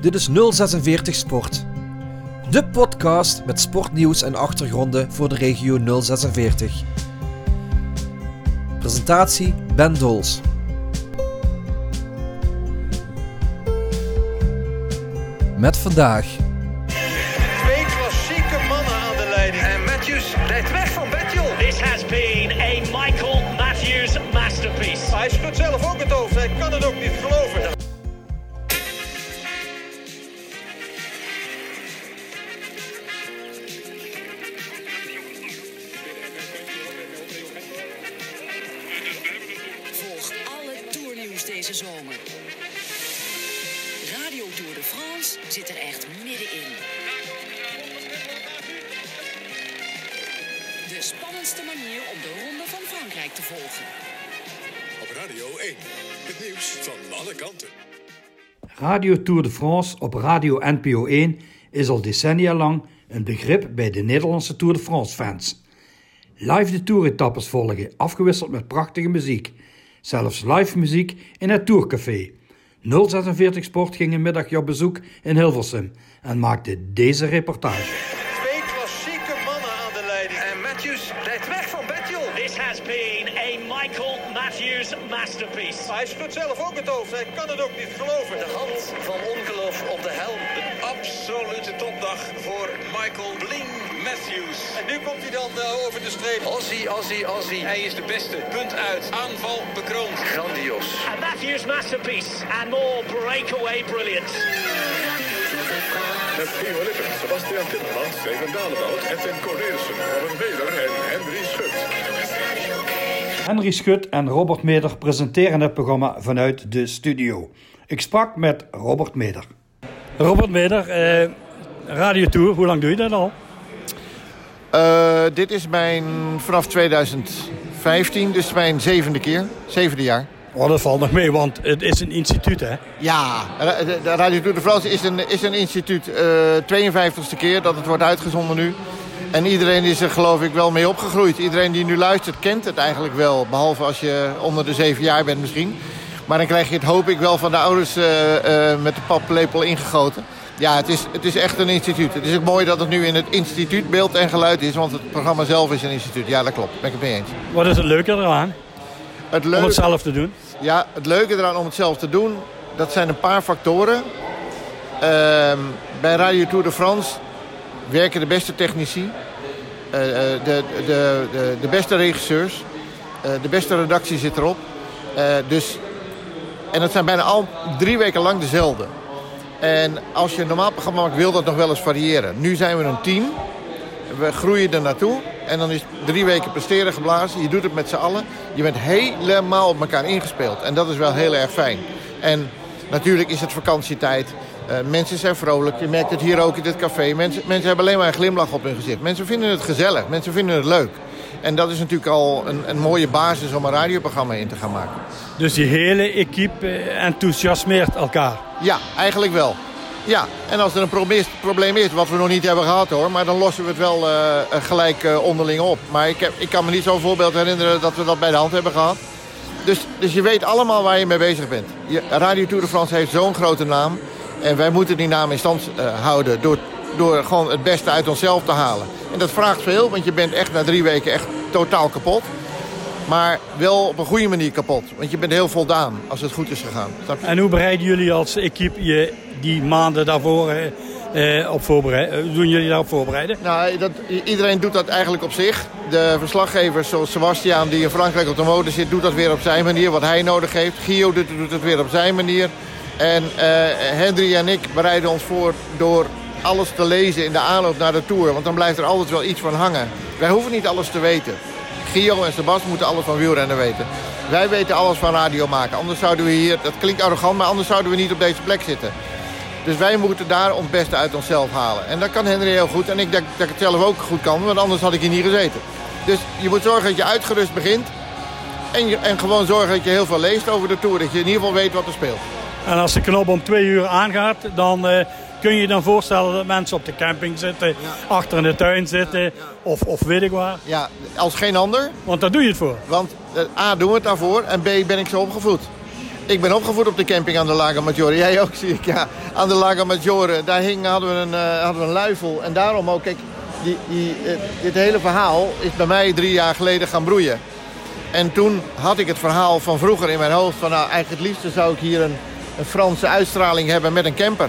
Dit is 046 Sport. De podcast met sportnieuws en achtergronden voor de regio 046. Presentatie Ben Dols. Met vandaag Twee klassieke mannen aan de leiding. En Matthews rijdt weg van Betjol. This has been a Michael Matthews masterpiece. Hij schudt zelf ook het hoofd. Hij kan het ook niet geloven. De spannendste manier om de Ronde van Frankrijk te volgen. Op Radio 1. Het nieuws van alle kanten. Radio Tour de France op Radio NPO 1 is al decennia lang een begrip bij de Nederlandse Tour de France fans. Live de toeretappes volgen, afgewisseld met prachtige muziek. Zelfs live muziek in het Tourcafé. 046 Sport ging een middagje op bezoek in Hilversum en maakte deze reportage. Masterpiece. Hij schudt zelf ook het hoofd. Hij kan het ook niet geloven. De hand van ongeloof op de helm. Een absolute topdag voor Michael Bling Matthews. En nu komt hij dan eh, over de streep. Ozzy, Ozzy, Ozzy. Hij is de beste. Punt uit. Aanval bekroond. Grandioos. A Matthews masterpiece and more breakaway brilliance. Met Gio Lippen, Sebastian Timmermans, Steven Dalebout, Edwin Cornelissen, Robin Weder en Henry Schut. Henry Schut en Robert Meder presenteren het programma vanuit de studio. Ik sprak met Robert Meder. Robert Meder, eh, Radio Tour, hoe lang doe je dat al? Eh, dit is mijn vanaf 2015, dus mijn zevende keer, zevende jaar. Oh, dat valt nog mee, want het is een instituut, hè? Ja, de Radio Tour de France is een, is een instituut. eh 52ste keer dat het wordt uitgezonden nu. En iedereen is er geloof ik wel mee opgegroeid. Iedereen die nu luistert kent het eigenlijk wel. Behalve als je onder de zeven jaar bent misschien. Maar dan krijg je het hoop ik wel van de ouders eh, eh, met de paplepel ingegoten. Ja, het is, het is echt een instituut. Het is ook mooi dat het nu in het instituut beeld en geluid is. Want het programma zelf is een instituut. Ja, dat klopt. Ben ik het mee eens. Wat is het leuke eraan Het om het zelf te doen? Ja, het leuke eraan om het zelf te doen, dat zijn een paar factoren. Ehm, bij Radio Tour de France werken de beste technici, eh, eh, de, de, de, de beste regisseurs, eh, de beste redactie zit erop. Dus, en dat zijn bijna al drie weken lang dezelfde. En als je een normaal programma maakt, wil dat nog wel eens variëren. Nu zijn we een team. We groeien er naartoe. En dan is drie weken presteren geblazen. Je doet het met z'n allen. Je bent helemaal op elkaar ingespeeld. En dat is wel heel erg fijn. En natuurlijk is het vakantietijd. Eh, mensen zijn vrolijk. Je merkt het hier ook in dit café. Mensen, mensen hebben alleen maar een glimlach op hun gezicht. Mensen vinden het gezellig. Mensen vinden het leuk. En dat is natuurlijk al een, een mooie basis om een radioprogramma in te gaan maken. Dus die hele equipe eh, enthousiasmeert elkaar. Ja, eigenlijk wel. Ja, en als er een probleem is, wat we nog niet hebben gehad hoor... maar dan lossen we het wel eh, gelijk onderling op. Maar ik, heb, ik kan me niet zo'n voorbeeld herinneren dat we dat bij de hand hebben gehad. Dus, dus je weet allemaal waar je mee bezig bent. Je, Radio Tour de France heeft zo'n grote naam... en wij moeten die naam in stand eh, houden... Door, door gewoon het beste uit onszelf te halen. En dat vraagt veel, want je bent echt na drie weken echt totaal kapot. Maar wel op een goede manier kapot. Want je bent heel voldaan als het goed is gegaan. En hoe bereiden jullie als equipe je die maanden daarvoor eh, eh, op voorbereiden? Hoe doen jullie daarop voorbereiden? Nou, dat, iedereen doet dat eigenlijk op zich. De verslaggevers zoals Sebastian, die in Frankrijk op de motor zit, doet dat weer op zijn manier, wat hij nodig heeft. Gio doet, doet het weer op zijn manier. En eh, Henry en ik bereiden ons voor door alles te lezen in de aanloop naar de Tour. Want dan blijft er altijd wel iets van hangen. Wij hoeven niet alles te weten. Gio en Sebas moeten alles van wielrennen weten. Wij weten alles van radio maken. Anders zouden we hier, dat klinkt arrogant, maar anders zouden we niet op deze plek zitten. Dus wij moeten daar ons beste uit onszelf halen. En dat kan Henry heel goed. En ik denk dat ik het zelf ook goed kan, want anders had ik hier niet gezeten. Dus je moet zorgen dat je uitgerust begint. En, en gewoon zorgen dat je heel veel leest over de Tour. Dat je in ieder geval weet wat er speelt. En als de knop om twee uur aangaat, dan eh, kun je je dan voorstellen dat mensen op de camping zitten, achter in de tuin zitten of, of weet ik waar. Ja, als geen ander. Want daar doe je het voor. Want eh, A, doen we het daarvoor. En B, ben ik zo opgevoed. Ik ben opgevoed op de camping aan de Lago Maggiore. Jij ook, zie ik, ja. Aan de Lago Maggiore. Daar hing, hadden, we een, uh, hadden we een luifel. En daarom ook, kijk, die, die, uh, dit hele verhaal is bij mij drie jaar geleden gaan broeien. En toen had ik het verhaal van vroeger in mijn hoofd... van nou, eigenlijk het liefste zou ik hier een, een Franse uitstraling hebben met een camper.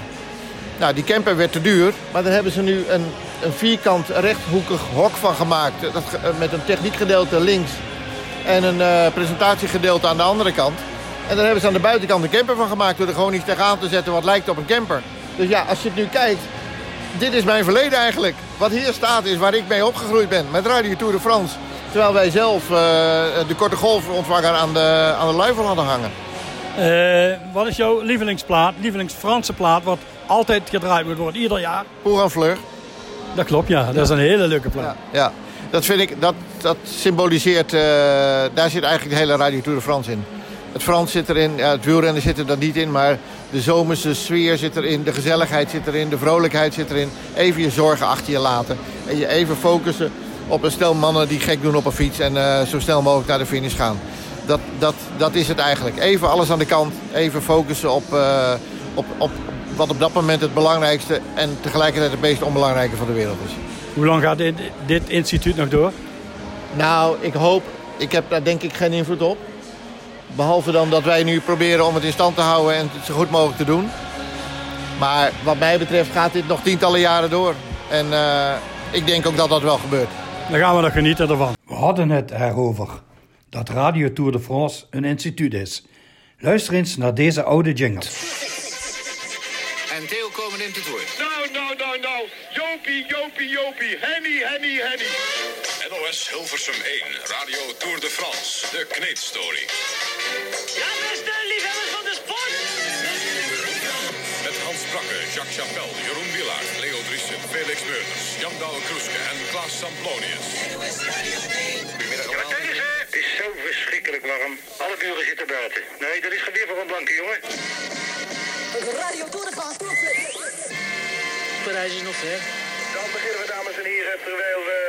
Nou, die camper werd te duur, maar daar hebben ze nu een, een vierkant rechthoekig hok van gemaakt. Dat, met een techniekgedeelte links en een uh, presentatiegedeelte aan de andere kant. En daar hebben ze aan de buitenkant een camper van gemaakt... door er gewoon iets tegenaan te zetten wat lijkt op een camper. Dus ja, als je het nu kijkt... dit is mijn verleden eigenlijk. Wat hier staat is waar ik mee opgegroeid ben. Met Radio Tour de France. Terwijl wij zelf uh, de korte golfontvanger aan de, aan de luifel hadden hangen. Uh, wat is jouw lievelingsplaat, lievelingsfranse plaat... wat altijd gedraaid moet worden, ieder jaar? Pour Fleur. Dat klopt, ja. Dat is een hele leuke plaat. Ja, ja. dat vind ik... Dat, dat symboliseert... Uh, daar zit eigenlijk de hele Radio Tour de France in. Het Frans zit erin, ja, het wielrennen zit er dan niet in... maar de zomerse sfeer zit erin, de gezelligheid zit erin... de vrolijkheid zit erin. Even je zorgen achter je laten. En je even focussen op een stel mannen die gek doen op een fiets... en uh, zo snel mogelijk naar de finish gaan. Dat, dat, dat is het eigenlijk. Even alles aan de kant. Even focussen op, uh, op, op wat op dat moment het belangrijkste... en tegelijkertijd het meest onbelangrijke van de wereld is. Hoe lang gaat dit, dit instituut nog door? Nou, ik hoop... Ik heb daar denk ik geen invloed op. Behalve dan dat wij nu proberen om het in stand te houden en het zo goed mogelijk te doen. Maar wat mij betreft gaat dit nog tientallen jaren door. En uh, ik denk ook dat dat wel gebeurt. Dan gaan we nog genieten ervan. We hadden het erover dat Radio Tour de France een instituut is. Luister eens naar deze oude jingle. En Theo komen neemt het woord. Nou, nou, nou, nou. Jopie, Jopie, Jopie. Henny, Henny, Henny. NOS Hilversum 1, Radio Tour de France, de kneedstory. Ja, beste liefhebbers van de sport. Met Hans Brakke, Jacques Chapelle, Jeroen Wielaert, Leo Driessen, Felix Meurders, Jan Douwe Kroeske en Klaas Samplonius. Hè. Het is zo verschrikkelijk warm. Alle buren zitten buiten. Nee, dat is weer voor een blanke jongen. Radio Tour de France. Parijs is nog ver. Dan beginnen we, dames en heren, terwijl we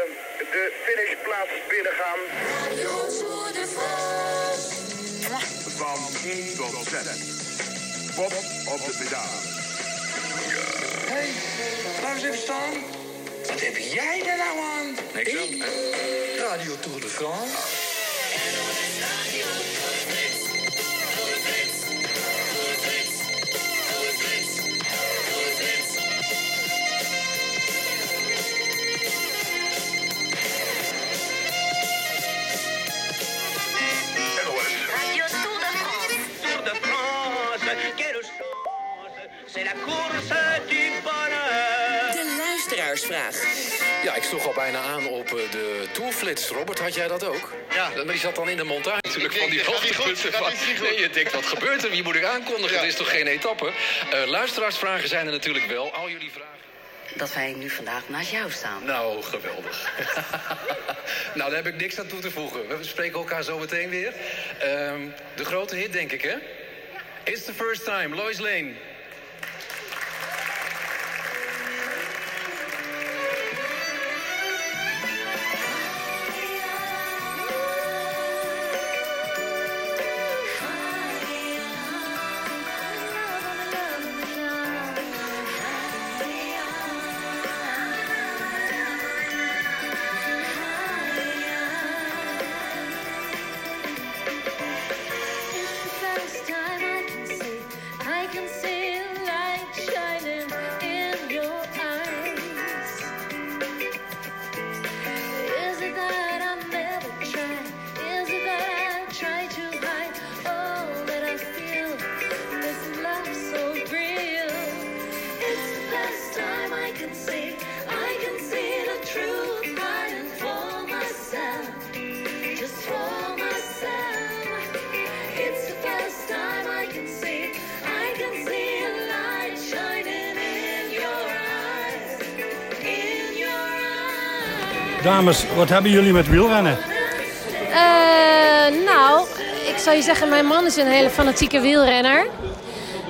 de finishplaats binnen gaan. Radio Tour de France. Van 1 tot 6. Bob op de pedaal. Hé, hey, laat eens even staan. Wat heb jij daar nou aan? Niks aan. Radio Tour de France. Yeah. Sloeg al bijna aan op eh, de tourflits. Robert, had jij dat ook? Ja. Maar die zat dan in de montage natuurlijk van die hoogtepunten. van-. Nee, je denkt, wat gebeurt er? Wie moet ik aankondigen? Ja. Het is toch geen etappe? Eh, luisteraarsvragen zijn er natuurlijk wel. Al jullie vragen. Dat wij nu vandaag naast jou staan. Nou, geweldig. nou, daar heb ik niks aan toe te voegen. We spreken elkaar zo meteen weer. Ehm, de grote hit, denk ik, hè? It's the first time, Lois Lane. Can see Dames, wat hebben jullie met wielrennen? Eh, nou, ik zou je zeggen, mijn man is een hele fanatieke wielrenner.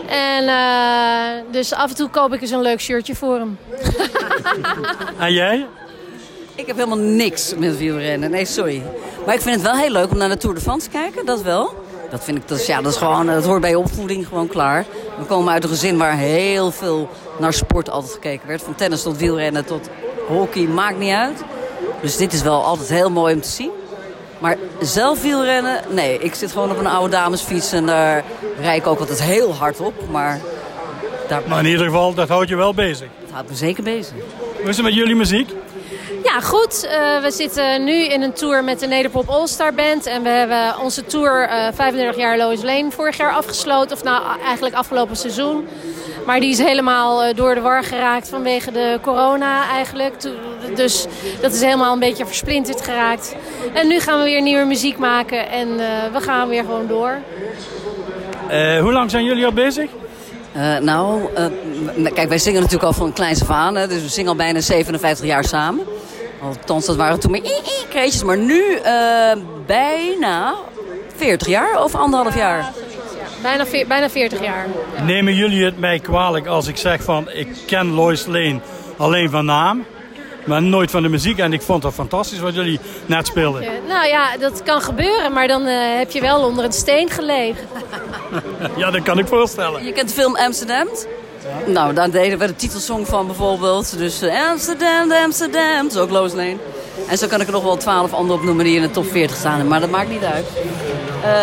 En eh, dus af en toe koop ik eens een leuk shirtje voor hem. En jij? Ik heb helemaal niks met wielrennen. Nee, sorry. Maar ik vind het wel heel leuk om naar de Tour de France te kijken, dat wel. Dat vind ik, dat is, ja, dat is gewoon, dat hoort bij je opvoeding gewoon klaar. We komen uit een gezin waar heel veel naar sport altijd gekeken werd. Van tennis tot wielrennen tot hockey, maakt niet uit. Dus dit is wel altijd heel mooi om te zien. Maar zelf wielrennen, nee. Ik zit gewoon op een oude damesfiets en daar rijd ik ook altijd heel hard op. Maar daar, Maar in ieder geval, dat houdt je wel bezig. dat houdt me zeker bezig. Hoe is het met jullie muziek? Ja, goed. Eh, we zitten nu in een tour met de Nederpop All-Star Band. En we hebben onze tour eh 35 jaar Lois Lane vorig jaar afgesloten. Of nou, eigenlijk afgelopen seizoen. Maar die is helemaal eh, door de war geraakt vanwege de corona eigenlijk. To- Dus dat is helemaal een beetje versplinterd geraakt. En nu gaan we weer nieuwe muziek maken. En eh, we gaan weer gewoon door. Eh, hoe lang zijn jullie al bezig? Eh, nou, eh, kijk, wij zingen natuurlijk al van kleins af aan. Hè, dus we zingen al bijna 57 jaar samen. Althans, dat waren toen maar i-i-kreetjes. Maar nu eh, bijna 40 jaar of anderhalf jaar. Bijna, veer- bijna 40 jaar. Nemen jullie het mij kwalijk als ik zeg van ik ken Lois Lane alleen van naam, maar nooit van de muziek. En ik vond het fantastisch wat jullie net speelden. Nou ja, dat kan gebeuren. Maar dan eh, heb je wel onder een steen gelegen. Ja, dat kan ik voorstellen. Je kent de film Amsterdam? Nou, daar deden we de titelsong van bijvoorbeeld. Dus eh, Amsterdam, Amsterdam. Dat is ook Lois Lane. En zo kan ik er nog wel twaalf andere opnoemen die in de top 40 staan. Maar dat maakt niet uit. Eh,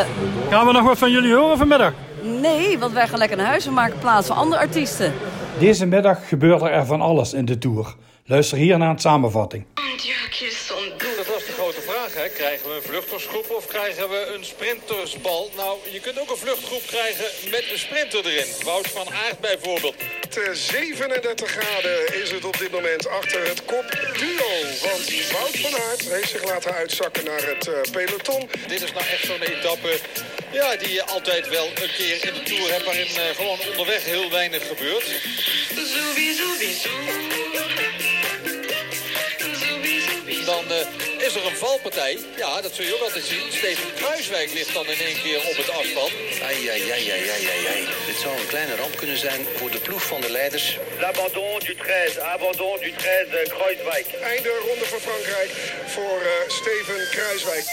Gaan we nog wat van jullie horen vanmiddag? nee, want wij gaan lekker naar huis. We maken plaats voor andere artiesten. Deze middag gebeurde er van alles in de Tour. Luister hier naar een samenvatting. Hè. Krijgen we een vluchtersgroep of krijgen we een sprintersbal? Nou, je kunt ook een vluchtgroep krijgen met een sprinter erin. Wout van Aert bijvoorbeeld. Te 37 graden is het op dit moment achter het kopduo. Want Wout van Aert heeft zich laten uitzakken naar het eh, peloton. Dit is nou echt zo'n etappe ja, die je altijd wel een keer in de Tour hebt... waarin eh, gewoon onderweg heel weinig gebeurt. Dan eh, is er een valpartij. Ja, dat zul je ook altijd zien. Steven Kruiswijk ligt dan in één keer op het asfalt. Ai, ai, ai, ai, ai, ai, ai. Dit zou een kleine ramp kunnen zijn voor de ploeg van de leiders. L'abandon du 13, abandon du 13 Kreuzwijk. Einde ronde van Frankrijk voor eh, Steven Kruiswijk.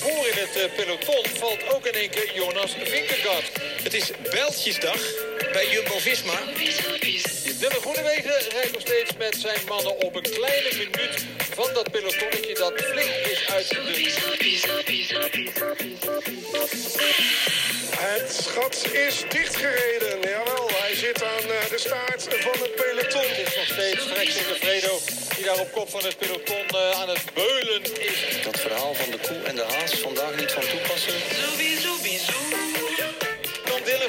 Voor in het eh, peloton valt ook in één keer Jonas Vinkegaard. Het is Bijltjesdag bij Jumbo-Visma. Dylan Groenewegen rijdt nog steeds met zijn mannen op een kleine minuut van dat pelotonnetje dat flink is uit de... Het gat is dichtgereden. Jawel, hij zit aan eh, de staart van het peloton. Het is nog steeds Freksing Fredo die daar op kop van het peloton eh, aan het beulen is. Dat verhaal van de koe en de haas vandaag niet van toepassen.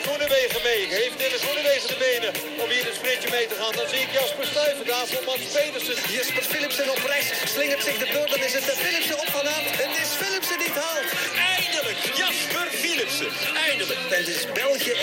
Groenewegen mee? Heeft Dylan Groenewegen de benen om hier een sprintje mee te gaan? Dan zie ik Jasper Stuyven, daar voor Mats Pedersen. Jesper Philipsen op rechts. Slingert zich de beurt. Dan is het de Philipsen op van. Het is Philipsen die het haalt. Eindelijk, Jasper Philipsen. Eindelijk. En het is België